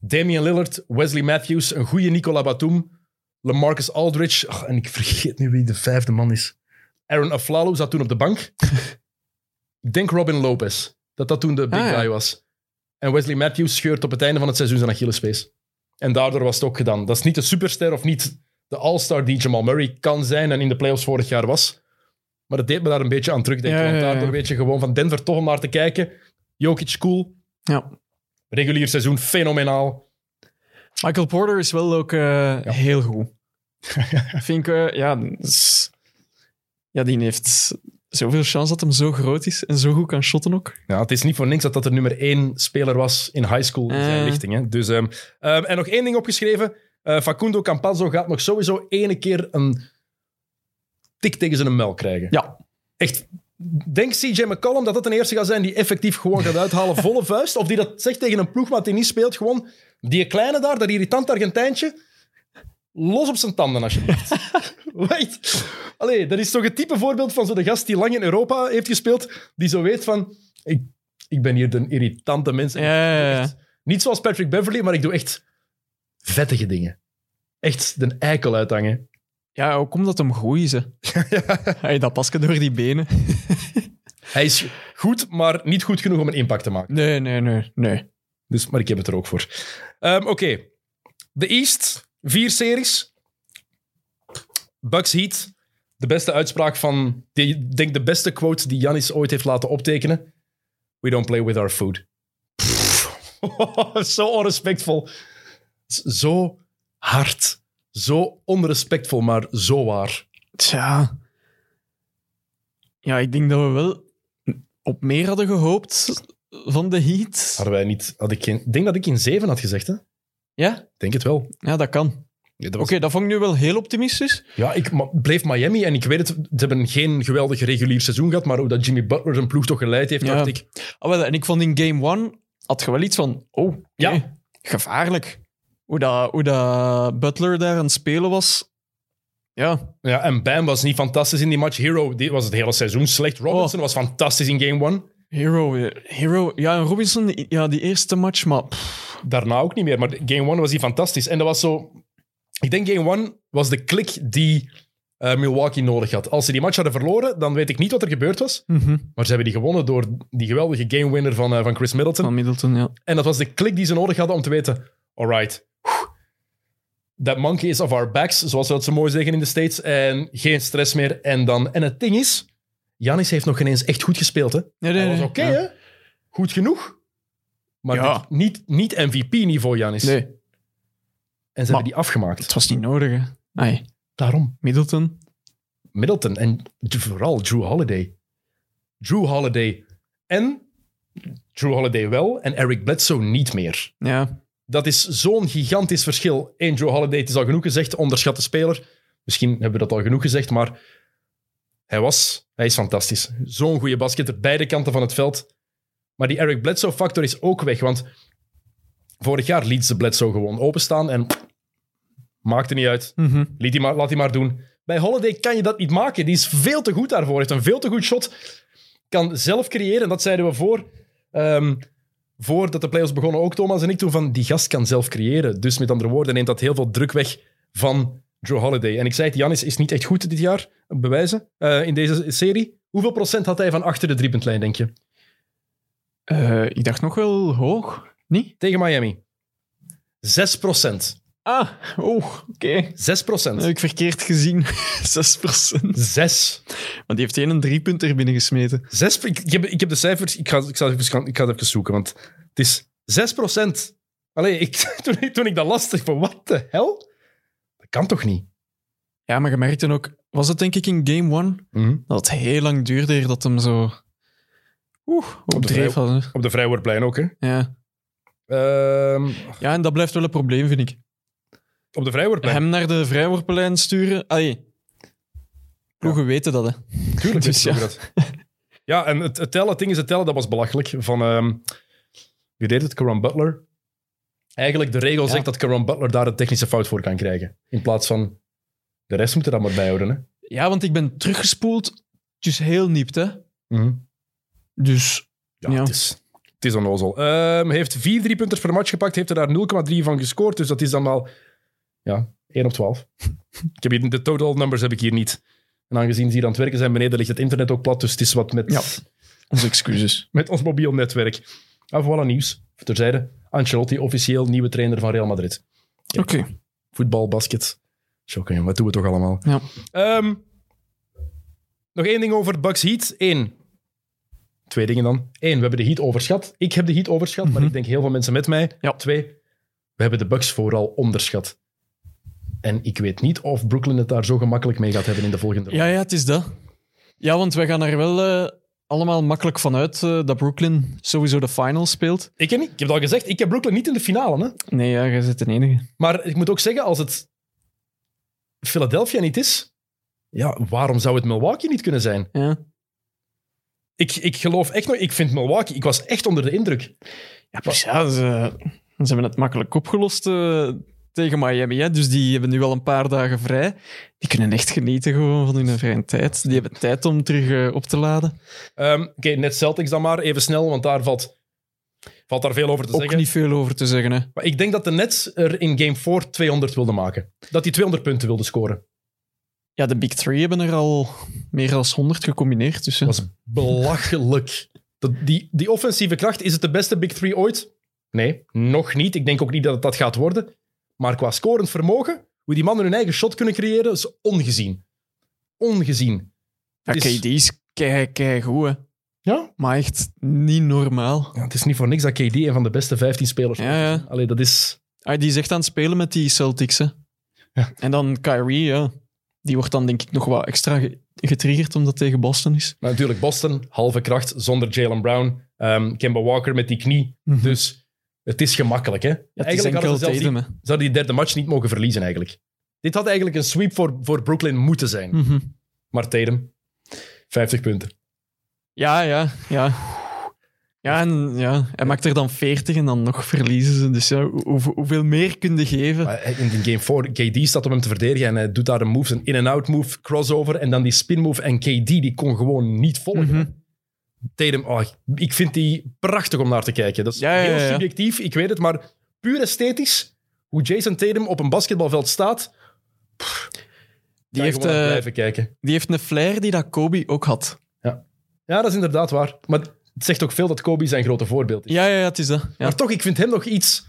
Damian Lillard, Wesley Matthews, een goede Nicola Batum, LaMarcus Aldridge. Ach, en ik vergeet nu wie de vijfde man is. Aaron Aflalo zat toen op de bank. ik denk Robin Lopez. Dat dat toen de big Ah, ja. guy was. En Wesley Matthews scheurt op het einde van het seizoen zijn Achillespees. En daardoor was het ook gedaan. Dat is niet de superster of niet de all-star die Jamal Murray kan zijn en in de playoffs vorig jaar was. Maar het deed me daar een beetje aan terugdenken. Ja, want ja, daardoor weet je gewoon van Denver toch om naar te kijken. Jokic cool. Ja. Regulier seizoen fenomenaal. Michael Porter is wel ook eh, heel goed. Vind ik, eh, ja, ja, die heeft zoveel chance dat hem zo groot is en zo goed kan shotten ook. Ja, het is niet voor niks dat dat de nummer één speler was in high school in zijn Eh. lichting. Hè. Dus, ehm, ehm, en nog één ding opgeschreven. Facundo Campazzo gaat nog sowieso ene keer een tik tegen zijn mel krijgen. Ja. Echt. Denk CJ McCollum dat dat een eerste gaat zijn die effectief gewoon gaat uithalen, volle vuist. Of die dat zegt tegen een ploegmaat die niet speelt. Gewoon die kleine daar, dat irritant Argentijntje. Los op zijn tanden, alsjeblieft. Wait. Allee, dat is toch het type voorbeeld van zo'n gast die lang in Europa heeft gespeeld. Die zo weet van... Ik, ik ben hier de irritante mens. En Ja, ja, ja. echt- Niet zoals Patrick Beverly, maar ik doe echt vettige dingen. Echt de eikel uithangen. Ja, ook omdat hem goed is. Hè. Hey, dat pasje door die benen. Hij is goed, maar niet goed genoeg om een impact te maken. Nee, nee, nee. nee. Dus, maar ik heb het er ook voor. Ehm, Oké. De East, vier series. Bucks Heat. De beste uitspraak van, ik denk de beste quote die Janis ooit heeft laten optekenen. We don't play with our food. Zo onrespectvol. Zo hard. Zo onrespectvol, maar zo waar. Tja. Ja, ik denk dat we wel op meer hadden gehoopt van de Heat. Hadden wij niet... Had ik, geen, ik denk dat ik in zeven had gezegd, hè? Ja? Ik denk het wel. Ja, dat kan. Ja, Oké, dat vond ik nu wel heel optimistisch. Ja, ik bleef Miami en ik weet het, ze hebben geen geweldig regulier seizoen gehad, maar hoe dat Jimmy Butler zijn ploeg toch geleid heeft, Ja. dacht ik. Ah, wel, en ik vond in game one had je wel iets van, oh, Ja. gevaarlijk. Hoe dat, hoe dat Butler daar aan het spelen was. Ja, Ja, en Bam was niet fantastisch in die match. Hero die was het hele seizoen slecht. Robinson was fantastisch in game one. Hero, Hero. Ja, en Robinson, ja, die eerste match, maar pff, Daarna ook niet meer, maar game one was hij fantastisch. En dat was zo... Ik denk game one was de klik die eh, Milwaukee nodig had. Als ze die match hadden verloren, dan weet ik niet wat er gebeurd was. Maar ze hebben die gewonnen door die geweldige game winner van, eh, van Chris Middleton. van Middleton, ja. En dat was de klik die ze nodig hadden om te weten: alright, that monkey is off our backs, zoals we dat zo mooi zeggen in de States. En geen stress meer. En, dan, en het ding is, Janis heeft nog ineens echt goed gespeeld. Hè? Nee, nee, Hij was nee, oké, ja. hè? Goed genoeg. Maar Ja. niet, niet MVP-niveau, Janis. Nee, En ze Maar- hebben die afgemaakt. het was niet nodig, hè. Ai, Daarom. Middleton. Middleton en vooral Drew Holiday. Drew Holiday en Drew Holiday wel en Eric Bledsoe niet meer. Ja, Dat is zo'n gigantisch verschil. Eén, Joe Holiday, het is al genoeg gezegd, onderschatte speler. Misschien hebben we dat al genoeg gezegd, maar hij was, hij is fantastisch. Zo'n goede basketter, beide kanten van het veld. Maar die Eric Bledsoe-factor is ook weg, want vorig jaar liet ze Bledsoe gewoon openstaan en maakte niet uit. Mhm. Liet hij maar, laat hij maar doen. Bij Holiday kan je dat niet maken. Die is veel te goed daarvoor. Heeft een veel te goed shot. Kan zelf creëren. Dat zeiden we voor. ehm, voordat de playoffs begonnen ook, Thomas en ik, toen van die gast kan zelf creëren. Dus met andere woorden neemt dat heel veel druk weg van Joe Holiday. En ik zei het, Janis is niet echt goed dit jaar, bewijzen, eh, in deze serie. Hoeveel procent had hij van achter de driepuntlijn, denk je? Eh, ik dacht nog wel hoog. Niet? Tegen Miami. 6 procent. Ah, oh, oké. 6 procent. Heb ik verkeerd gezien. 6 procent. 6. Want die heeft één een driepunter binnengesmeten. Zes, ik, ik heb, ik heb de cijfers, ik ga, ik, zal even, ik ga het even zoeken, want het is 6 procent. Allee, ik, toen, ik, toen ik dat las, dacht ik van, wat de hel? Dat kan toch niet? Ja, maar je merkte ook... Was het denk ik in game one? Dat het heel lang duurde dat hem zo... Oeh, op de dreef vrij- had. hè. Op de vrijwoordplein ook, hè? Ja. Ehm, ja, en dat blijft wel een probleem, vind ik. Op de vrijwoordplein. Hem naar de vrijworpenlijn sturen... Allee, ploegen weten dat, hè. Tuurlijk dus ja. dat. Ja, en het, het tellen, het ding is het tellen, dat was belachelijk. Van, ehm, wie deed het? Caron Butler. Eigenlijk, de regel Ja. zegt dat Caron Butler daar een technische fout voor kan krijgen. In plaats van, de rest moet er dan maar bijhouden. Hè? Ja, want ik ben teruggespoeld. Dus heel niept, hè. Dus Ja, Ja. Het, is, het is onnozel. Ehm heeft vier driepunters per match gepakt, heeft er daar 0,3 van gescoord. Dus dat is dan al ja, 1 op 12. ik heb hier, de total numbers heb ik hier niet. En aangezien ze hier aan het werken zijn beneden, ligt het internet ook plat. Dus het is wat met, Ja. onze excuses. met ons mobiel netwerk. Ah, voilà, nieuws. Terzijde. Ancelotti, officieel nieuwe trainer van Real Madrid. Oké. Voetbal, basket. Shocken, jongen. Wat doen we toch allemaal? Ja. Ehm, nog één ding over Bucks Heat. Eén. Twee dingen dan. Eén, we hebben de Heat overschat. Ik heb de Heat overschat, maar Mhm. ik denk heel veel mensen met mij. Ja. Twee, we hebben de Bucks vooral onderschat. En ik weet niet of Brooklyn het daar zo gemakkelijk mee gaat hebben in de volgende Ja, ja, het is dat. Ja, want wij gaan er wel eh, allemaal makkelijk van uit eh, dat Brooklyn sowieso de finals speelt. Ik, heb niet, ik heb het al gezegd, ik heb Brooklyn niet in de finale. Hè? Nee, ja, jij zit de enige. Maar ik moet ook zeggen, als het Philadelphia niet is, ja, waarom zou het Milwaukee niet kunnen zijn? Ja. Ik, ik geloof echt nog, ik vind Milwaukee, ik was echt onder de indruk. Ja, dus ja, ze, ze hebben het makkelijk opgelost eh, tegen Miami. Hè? Dus die hebben nu al een paar dagen vrij. Die kunnen echt genieten gewoon van hun vrije tijd. Die hebben tijd om terug eh, op te laden. Ehm, Oké, net Celtics dan maar, even snel, want daar valt, valt daar veel over te Ook zeggen. niet veel over te zeggen. Hè? Maar ik denk dat de Nets er in Game 4 200 wilden maken. Dat die 200 punten wilden scoren. Ja, de Big Three hebben er al meer dan 100 gecombineerd. Dus, hè. Dat was belachelijk. Dat, die, die offensieve kracht, is het de beste Big 3 ooit? Nee, nog niet. Ik denk ook niet dat het dat gaat worden. Maar qua scorend vermogen, hoe die mannen hun eigen shot kunnen creëren, is ongezien. Ongezien. ja, is- KD is kei, kei goed, hè. Ja? maar echt niet normaal. ja? Het is niet voor niks dat KD een van de beste 15 spelers is. Ja, ja. Allee, dat is... Ah, die is echt aan het spelen met die Celtics. Hè. Ja. En dan Kyrie, ja. die wordt dan denk ik nog wat extra ge- getriggerd omdat tegen Boston is. Maar natuurlijk Boston, halve kracht, zonder Jalen Brown. Ehm Kemba Walker met die knie. Dus het is gemakkelijk, hè? Ja, eigenlijk hadden ze zelfs die, hè. ze hadden die derde match niet mogen verliezen, eigenlijk. Dit had eigenlijk een sweep voor, voor Brooklyn moeten zijn. Mhm. Maar Tatum, 50 punten. Ja, ja, ja. Ja, en ja, hij maakt er dan 40 en dan nog verliezen ze. Dus ja, hoe- hoe- hoeveel meer kun je geven? Maar in in game 4, KD staat om hem te verdedigen en hij doet daar een move, een in-and-out move, crossover en dan die spin move. En KD die kon gewoon niet volgen. Mhm. Tatum, oh, ik vind die prachtig om naar te kijken. Dat is Ja, ja, heel ja, ja. subjectief, ik weet het, maar puur esthetisch, hoe Jason Tatum op een basketbalveld staat, Die heeft, eh, blijven kijken. die heeft een flair die dat Kobe ook had. Ja, dat is inderdaad waar. Maar het zegt ook veel dat Kobe zijn grote voorbeeld is. Ja, ja, ja het is dat. Ja. Maar toch, ik vind hem nog iets...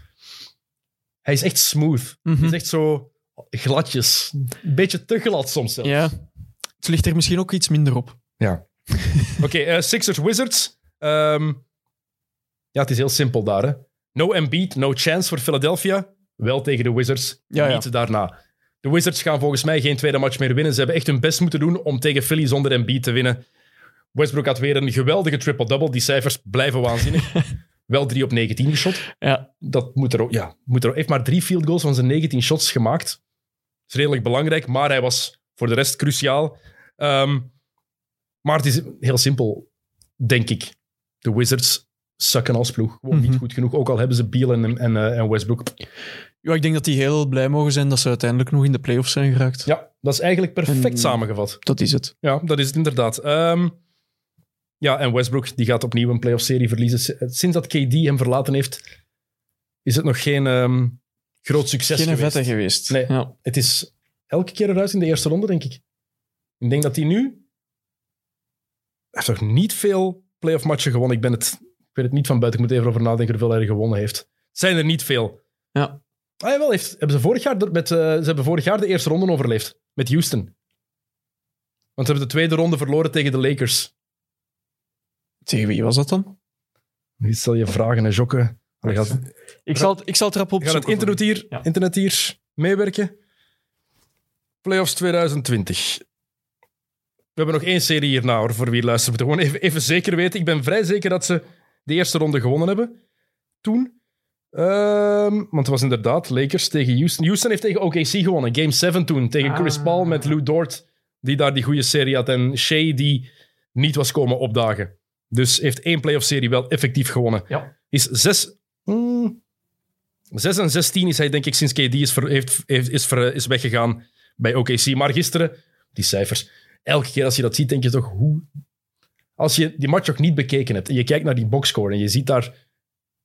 Hij is echt smooth. Mhm. Hij is echt zo gladjes. Een beetje te glad soms zelfs. ja. Het ligt er misschien ook iets minder op. Ja. Oké, eh, Sixers Wizards. Ehm, ja, het is heel simpel daar. Hè. No Embiid, no chance voor Philadelphia. Wel tegen de Wizards. Ja, ja. Niet daarna. De Wizards gaan volgens mij geen tweede match meer winnen. Ze hebben echt hun best moeten doen om tegen Philly zonder Embiid te winnen. Westbrook had weer een geweldige triple-double. Die cijfers blijven waanzinnig. Wel 3 op 19 geschot. Ja, Dat moet er ook. Ja, moet er ook. Hij heeft maar drie field goals van zijn 19 shots gemaakt. Dat is redelijk belangrijk, maar hij was voor de rest cruciaal. Ehm, maar het is heel simpel, denk ik. De Wizards sukken als ploeg. Gewoon Mhm. niet goed genoeg. Ook al hebben ze Beal en, en, eh, en Westbrook. ja, ik denk dat die heel blij mogen zijn dat ze uiteindelijk nog in de playoffs zijn geraakt. Ja, dat is eigenlijk perfect En- samengevat. Dat is het. Ja, dat is het inderdaad. Ehm, ja, en Westbrook die gaat opnieuw een playoff-serie verliezen. Sinds dat KD hem verlaten heeft, is het nog geen ehm, groot succes Geen geweest. vette geweest. Nee. Ja. Het is elke keer eruit in de eerste ronde, denk ik. Ik denk dat hij nu... Hij heeft toch niet veel playoff matchen gewonnen. Ik, ben het, ik weet het niet van buiten. Ik moet even over nadenken hoeveel hij er gewonnen heeft. Het zijn er niet veel. Ja. Ah, jawel, heeft, hebben ze, vorig jaar, de- met, eh, ze hebben vorig jaar de eerste ronde overleefd. Met Houston. Want ze hebben de tweede ronde verloren tegen de Lakers. Tegen wie was dat dan? Nu stel je vragen en jokken. Allee, gaat, Ik zal, het- ik zal het het opzoeken. internet hier, Ja. internet hier meewerken? Playoffs 2020. We hebben nog één serie hierna, hoor, voor wie luistert. We moeten gewoon even, even zeker weten. Ik ben vrij zeker dat ze de eerste ronde gewonnen hebben. Toen. Ehm, want het was inderdaad Lakers tegen Houston. Houston heeft tegen OKC gewonnen. Game 7 toen. Tegen Chris Ah. Paul met Lou Dort, die daar die goede serie had. En Shea, die niet was komen opdagen. Dus heeft één playoff-serie wel effectief gewonnen. Ja. Is 6... mm, 6 en 16 is hij, denk ik, sinds KD is, ver- heeft, heeft, is, ver- is weggegaan bij OKC. Maar gisteren, die cijfers, elke keer als je dat ziet, denk je toch, hoe... Als je die match ook niet bekeken hebt en je kijkt naar die boxscore en je ziet daar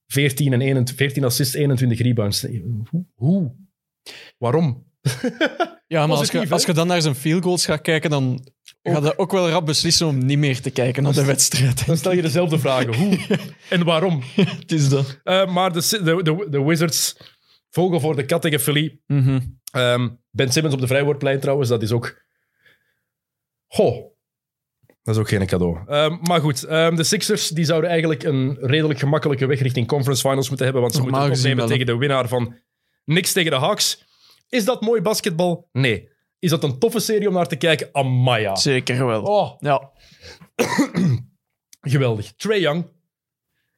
14, en 21, 14 assists, 21 rebounds. Hoe? hoe? Waarom? Ja, maar als je, als je dan naar zijn field goals gaat kijken, dan ga je ook wel rap beslissen om niet meer te kijken naar de wedstrijd. Dan stel je dezelfde vragen. Hoe en waarom? Het is dat. Eh, maar de, de, de, de Wizards, vogel voor de kat tegen Philly. Mhm. Ehm, ben Simmons op de vrijwoordplein trouwens, dat is ook... Goh, dat is ook geen cadeau. Ehm, maar goed, ehm, de Sixers die zouden eigenlijk een redelijk gemakkelijke weg richting conference finals moeten hebben, want ze Normaal moeten opnemen tegen de winnaar van Knicks tegen de Hawks. Is dat mooi basketbal? Nee. Is dat een toffe serie om naar te kijken? Amaya. Zeker wel. Oh, Ja. geweldig. Trey Young.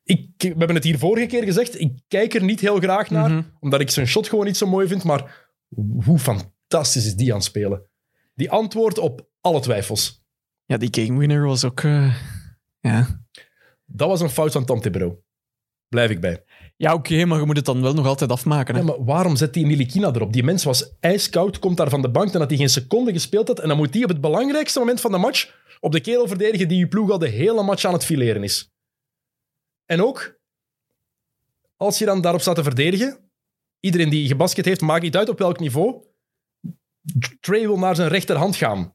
Ik, we hebben het hier vorige keer gezegd. Ik kijk er niet heel graag naar, Mhm. omdat ik zijn shot gewoon niet zo mooi vind. Maar hoe fantastisch is die aan het spelen? Die antwoordt op alle twijfels. ja, die game winner was ook... eh, ja, Dat was een fout van Tom Thibodeau. Blijf ik bij. ja oké, maar je moet het dan wel nog altijd afmaken. Hè? Ja, maar waarom zet die Nilikina erop? Die mens was ijskoud, komt daar van de bank, dan had hij geen seconde gespeeld had. En dan moet hij op het belangrijkste moment van de match op de kerel verdedigen die je ploeg al de hele match aan het fileren is. En ook, als je dan daarop staat te verdedigen, iedereen die gebasket heeft, maakt niet uit op welk niveau, Trey wil naar zijn rechterhand gaan.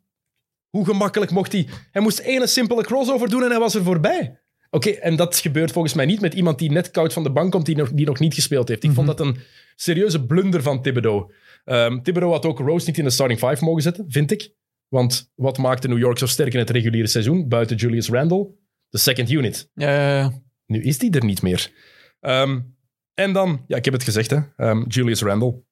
Hoe gemakkelijk mocht hij? Hij moest ene simpele crossover doen en hij was er voorbij. Oké, en dat gebeurt volgens mij niet met iemand die net koud van de bank komt, die nog, die nog niet gespeeld heeft. Ik vond dat een serieuze blunder van Thibodeau. Ehm Thibodeau had ook Rose niet in de starting five mogen zetten, vind ik. Want wat maakte New York zo sterk in het reguliere seizoen, buiten Julius Randle? De second unit. Ja, ja, ja. Nu is die er niet meer. Ehm, en dan, ja, ik heb het gezegd, hè, ehm, Julius Randle.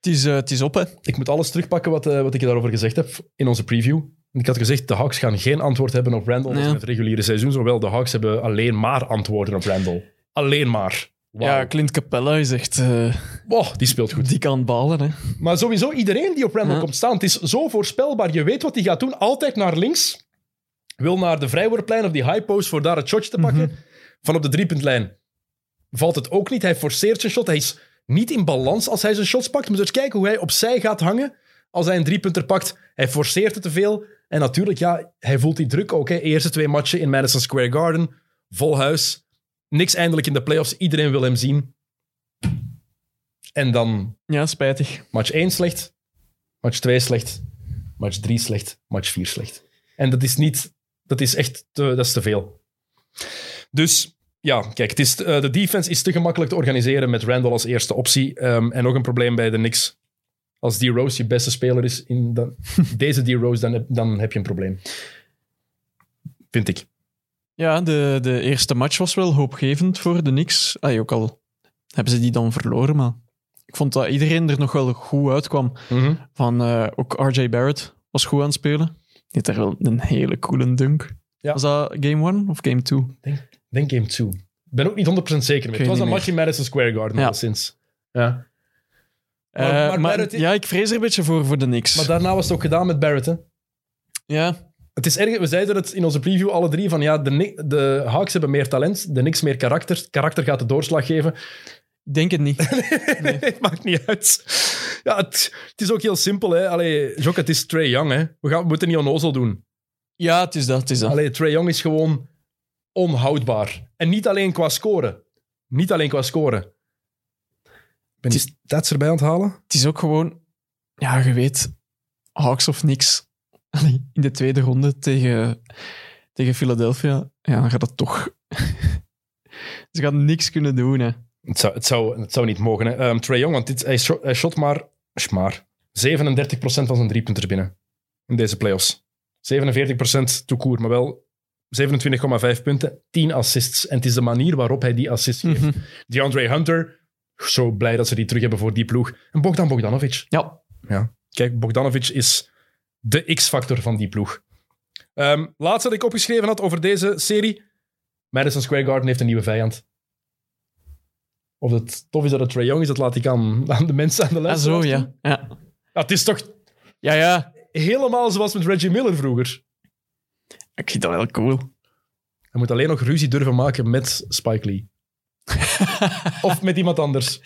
Het, is, eh, het is op, hè. Ik moet alles terugpakken wat, eh, wat ik daarover gezegd heb in onze preview. Ik had gezegd, de Hawks gaan geen antwoord hebben op Randle Ja. in het reguliere seizoen. Zowel de Hawks hebben alleen maar antwoorden op Randle. Alleen maar. Ja, Clint Capella is echt... eh, Oh, die speelt goed. die kan balen, hè. Maar sowieso, iedereen die op Randle Ja. komt staan, het is zo voorspelbaar. Je weet wat hij gaat doen. Altijd naar links. Wil naar de vrijwoordplein of die high post voor daar het shotje te pakken. Van op de driepuntlijn valt het ook niet. Hij forceert zijn shot. Hij is niet in balans als hij zijn shots pakt. Moet eens kijken hoe hij opzij gaat hangen als hij een driepunter pakt. Hij forceert het te veel. En natuurlijk, ja, hij voelt die druk ook. Hè. Eerste twee matchen in Madison Square Garden. Vol huis. Niks eindelijk in de playoffs. Iedereen wil hem zien. En dan Ja, spijtig. Match 1 slecht, match 2 slecht, match 3 slecht, match 4 slecht. En dat is niet, dat is echt te, dat is te veel. Dus ja, kijk, het is, eh, de defense is te gemakkelijk te organiseren met Randall als eerste optie. Ehm, en nog een probleem bij de Knicks. Als D-Rose je beste speler is in deze D-Rose, dan, heb- dan heb je een probleem. Vind ik. Ja, de, de eerste match was wel hoopgevend voor de Knicks. Ah, ook al hebben ze die dan verloren, maar ik vond dat iedereen er nog wel goed uitkwam. Van, eh, ook RJ Barrett was goed aan het spelen. Die had daar wel een hele coole dunk. Ja. Was dat game 1 of game 2? Denk game 2. Ik ben ook niet 100% zeker mee. Het was een match in Madison Square Garden Ja. al sinds. Ja. Eh, Maar- maar maar Barrett- ja, ik vrees er een beetje voor, voor de Knicks. Maar daarna was het ook gedaan met Barrett, hè? Ja, Het is erg, we zeiden het in onze preview alle drie, van ja, de, de Hawks hebben meer talent, de Knicks meer karakter. Karakter gaat de doorslag geven. ik denk het niet. het maakt niet uit. Ja, het, het is ook heel simpel, hè. Allee, Jok, het is Trey Young, hè. We, gaan, we moeten niet onnozel doen. Ja, het is dat. Het is dat. Allee, Trey Young is gewoon onhoudbaar. En niet alleen qua scoren. Niet alleen qua scoren. Ben die stats erbij aan het halen. Het is ook gewoon, ja, je weet, Hawks of niks. In de tweede ronde tegen, tegen Philadelphia, ja, dan gaat dat toch. Ze gaan niks kunnen doen. Hè. Het zou, het zou, het zou niet mogen. Hè. Ehm, Trae Young, want dit, hij, shot, hij shot maar, maar 37% van zijn driepunters binnen in deze playoffs. 47% toekoer, maar wel 27,5 punten, 10 assists. En het is de manier waarop hij die assists geeft. Mhm. DeAndre Hunter, zo blij dat ze die terug hebben voor die ploeg. En Bogdan Bogdanovic. Ja, Ja. Kijk, Bogdanovic is de X-factor van die ploeg. Ehm, laatste dat ik opgeschreven had over deze serie. Madison Square Garden heeft een nieuwe vijand. Of het tof is dat het Trae Young is, dat laat ik aan, aan de mensen aan de ah, lijst. zo, ja. ja. het is toch... Ja, ja. helemaal zoals met Reggie Miller vroeger. Ik vind dat wel cool. Hij moet alleen nog ruzie durven maken met Spike Lee. of met iemand anders.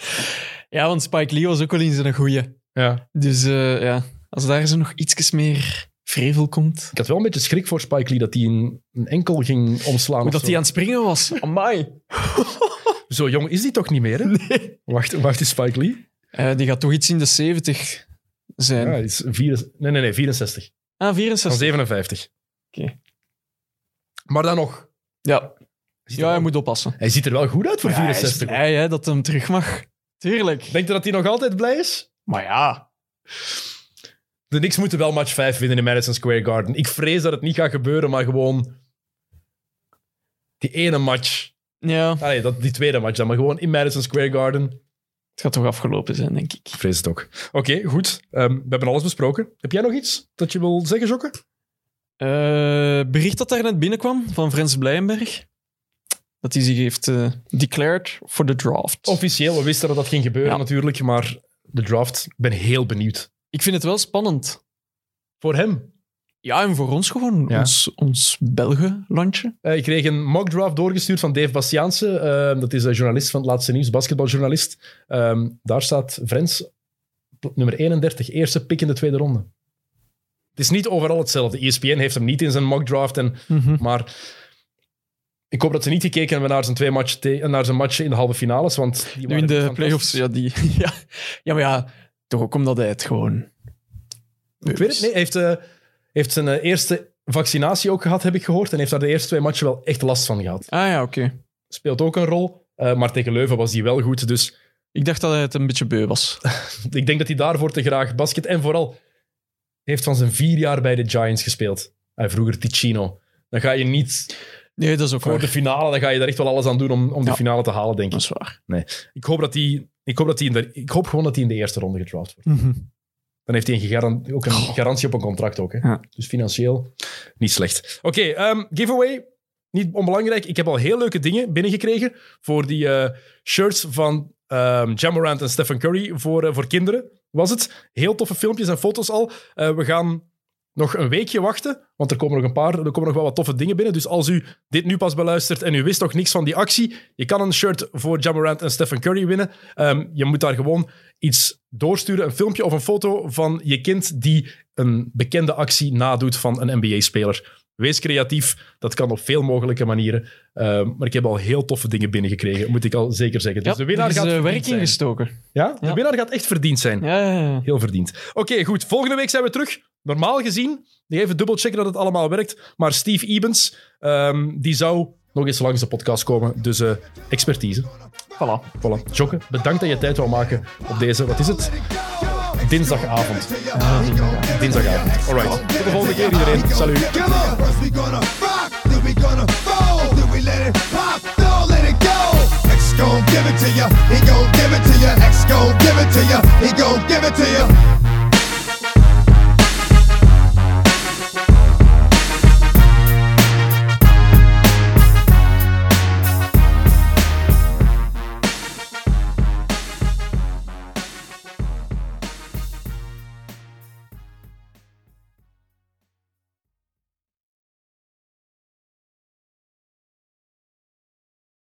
Ja, want Spike Lee was ook wel eens een goeie. Ja. Dus eh, ja, als daar zo nog ietsjes meer vrevel komt. Ik had wel een beetje schrik voor Spike Lee dat hij een, een enkel ging omslaan. Hoe of dat hij aan het springen was. Amai. Zo jong is die toch niet meer, hè? Nee. Wacht, wacht is Spike Lee? Eh, die gaat toch iets in de 70 zijn. Ja, is vier, nee, nee, nee, 64. Ah, Van 64. 57. Oké. Maar dan nog. Ja. Ja, hij moet oppassen. hij ziet er wel goed uit voor Ja, hij is 64. blij hè, dat hij hem terug mag. Tuurlijk. Denkt u dat hij nog altijd blij is? Maar ja. De Knicks moeten wel match 5 winnen in Madison Square Garden. Ik vrees dat het niet gaat gebeuren, maar gewoon... Die ene match. Ja, Allee, dat, die tweede match dan, maar gewoon in Madison Square Garden. het gaat toch afgelopen zijn, denk ik. Ik vrees het ook. Oké, goed. Ehm, we hebben alles besproken. Heb jij nog iets dat je wil zeggen, Jokke? Eh, bericht dat daar net binnenkwam van Frans Blijenberg. Dat hij zich heeft eh, declared voor de draft. Officieel, we wisten dat dat ging gebeuren Ja. natuurlijk, maar de draft, ik ben heel benieuwd. Ik vind het wel spannend. Voor hem. Ja, en voor ons gewoon. Ja. Ons, ons Belgenlandje. Eh, ik kreeg een mock draft doorgestuurd van Dave Bastiaanse. Dat is een journalist van het laatste nieuws, basketbaljournalist. Ehm, daar staat Frens, pl- nummer 31, eerste pick in de tweede ronde. Het is niet overal hetzelfde. ESPN heeft hem niet in zijn mock draft, en, maar ik hoop dat ze niet gekeken hebben naar zijn, twee matchen te- naar zijn matchen in de halve finales, want die Nu in de playoffs, ja, die... Ja. ja, maar ja, toch ook omdat hij het gewoon... Ik weet het, nee, hij heeft, eh, heeft zijn eh, eerste vaccinatie ook gehad, heb ik gehoord, en heeft daar de eerste twee matchen wel echt last van gehad. Ah ja, oké. Speelt ook een rol, eh, maar tegen Leuven was hij wel goed, dus Ik dacht dat hij het een beetje beu was. ik denk dat hij daarvoor te graag basket. En vooral heeft van zijn vier jaar bij de Giants gespeeld. Hij vroeger Ticino. Dan ga je niet Nee, dat is ook voor waar. de finale, dan ga je er echt wel alles aan doen om, om de finale te halen, denk Dat ik. is waar. Ik hoop, dat hij, ik, hoop dat hij in de, ik hoop gewoon dat hij in de eerste ronde gedraft wordt. Dan heeft hij een ook een garantie op een contract ook. Hè. Ja. Dus financieel niet slecht. Oké, ehm, giveaway. Niet onbelangrijk. Ik heb al heel leuke dingen binnengekregen voor die eh, shirts van ehm Jamorant en Stephen Curry voor, eh, voor kinderen. Was het? Heel toffe filmpjes en foto's al. Eh, we gaan nog een weekje wachten, want er komen nog een paar, er komen nog wel wat toffe dingen binnen. Dus als u dit nu pas beluistert en u wist nog niks van die actie, je kan een shirt voor Jamorant en Stephen Curry winnen. Ehm, je moet daar gewoon iets doorsturen, een filmpje of een foto van je kind die een bekende actie nadoet van een NBA-speler. Wees creatief, dat kan op veel mogelijke manieren. Ehm, maar ik heb al heel toffe dingen binnengekregen, moet ik al zeker zeggen. Dus Ja, de winnaar er is gaat eh, werk ingestoken. Ja? De winnaar gaat echt verdiend zijn. Ja, ja, ja. Heel verdiend. Oké, goed. Volgende week zijn we terug. Normaal gezien, even dubbelchecken dat het allemaal werkt. Maar Steve Ebens, ehm, die zou nog eens langs de podcast komen. Dus eh, expertise. Voilà. Voilà. Jokke, bedankt dat je tijd wou maken op deze, wat is het? Dinsdagavond. Dinsdagavond. Alright. Tot de volgende keer iedereen. Salut. Come on. First we gonna rock, then we gonna roll, then we let it pop, don't let it go. X gon' give it to ya, he gon' give it to ya. X gon' give it to ya, he gon' give it to ya.